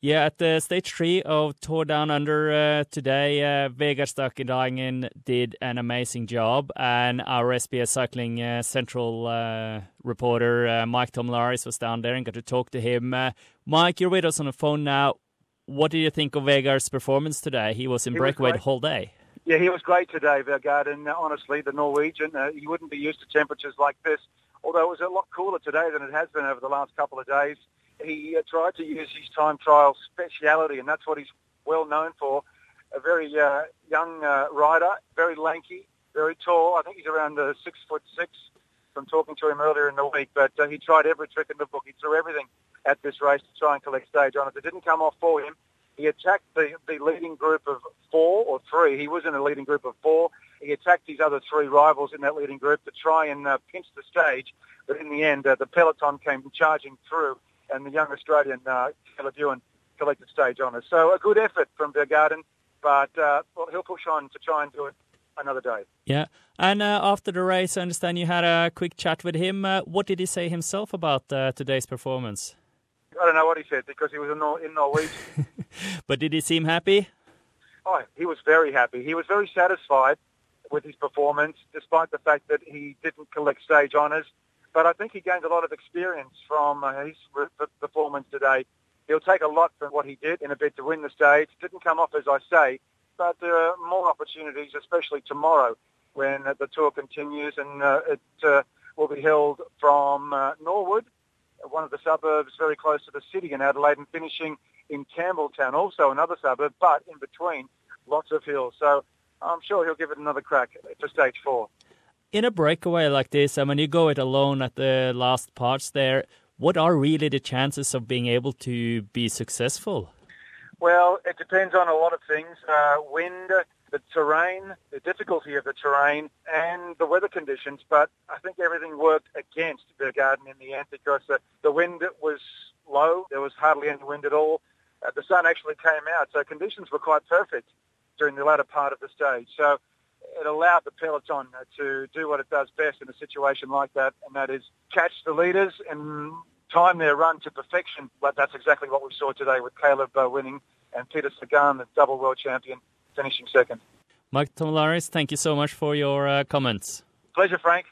Yeah, at the stage three of Tour Down Under uh, today, uh, Vegard Stake Laengen did an amazing job, and our SBS Cycling uh, Central uh, reporter uh, Mike Tomalaris was down there and got to talk to him. Uh, Mike, you're with us on the phone now. What do you think of Vegard's performance today? He was in He breakaway the whole day. Yeah, he was great today, Vergaard, and uh, honestly, the Norwegian, uh, he wouldn't be used to temperatures like this, although it was a lot cooler today than it has been over the last couple of days. He tried to use his time trial speciality, and that's what he's well known for. A very uh, young uh, rider, very lanky, very tall. I think he's around uh, six foot six from talking to him earlier in the week, but uh, he tried every trick in the book. He threw everything at this race to try and collect stage. It It didn't come off for him. He attacked the, the leading group of four or three. He was in a leading group of four. He attacked his other three rivals in that leading group to try and uh, pinch the stage. But in the end, uh, the peloton came charging through, and the young Australian, uh, Caleb Ewan, collected stage honours. So a good effort from Vergarden, but uh, well, he'll push on to try and do it another day. Yeah, and uh, after the race, I understand you had a quick chat with him. Uh, what did he say himself about uh, today's performance? I don't know what he said because he was in, Nor- in Norwegian. But did he seem happy? Oh, he was very happy. He was very satisfied with his performance, despite the fact that he didn't collect stage honours. But I think he gained a lot of experience from uh, his performance today. He'll take a lot from what he did in a bid to win the stage. Didn't come off, as I say, but there are more opportunities, especially tomorrow when uh, the tour continues and uh, it uh, will be held from uh, Norwood, one of the suburbs very close to the city in Adelaide, and finishing in Campbelltown, also another suburb, but in between, lots of hills. So I'm sure he'll give it another crack for stage four. In a breakaway like this, and when you go it alone at the last parts there, what are really the chances of being able to be successful? Well, it depends on a lot of things. Uh, wind, the terrain, the difficulty of the terrain, and the weather conditions. But I think everything worked against Bergarden in the end because the, the wind was low. There was hardly any wind at all. Uh, the sun actually came out, so conditions were quite perfect during the latter part of the stage. So it allowed the peloton uh, to do what it does best in a situation like that, and that is catch the leaders and time their run to perfection. But that's exactly what we saw today with Caleb uh, winning and Peter Sagan, the double world champion, finishing second. Mike Tomalaris, thank you so much for your uh, comments. Pleasure, Frank.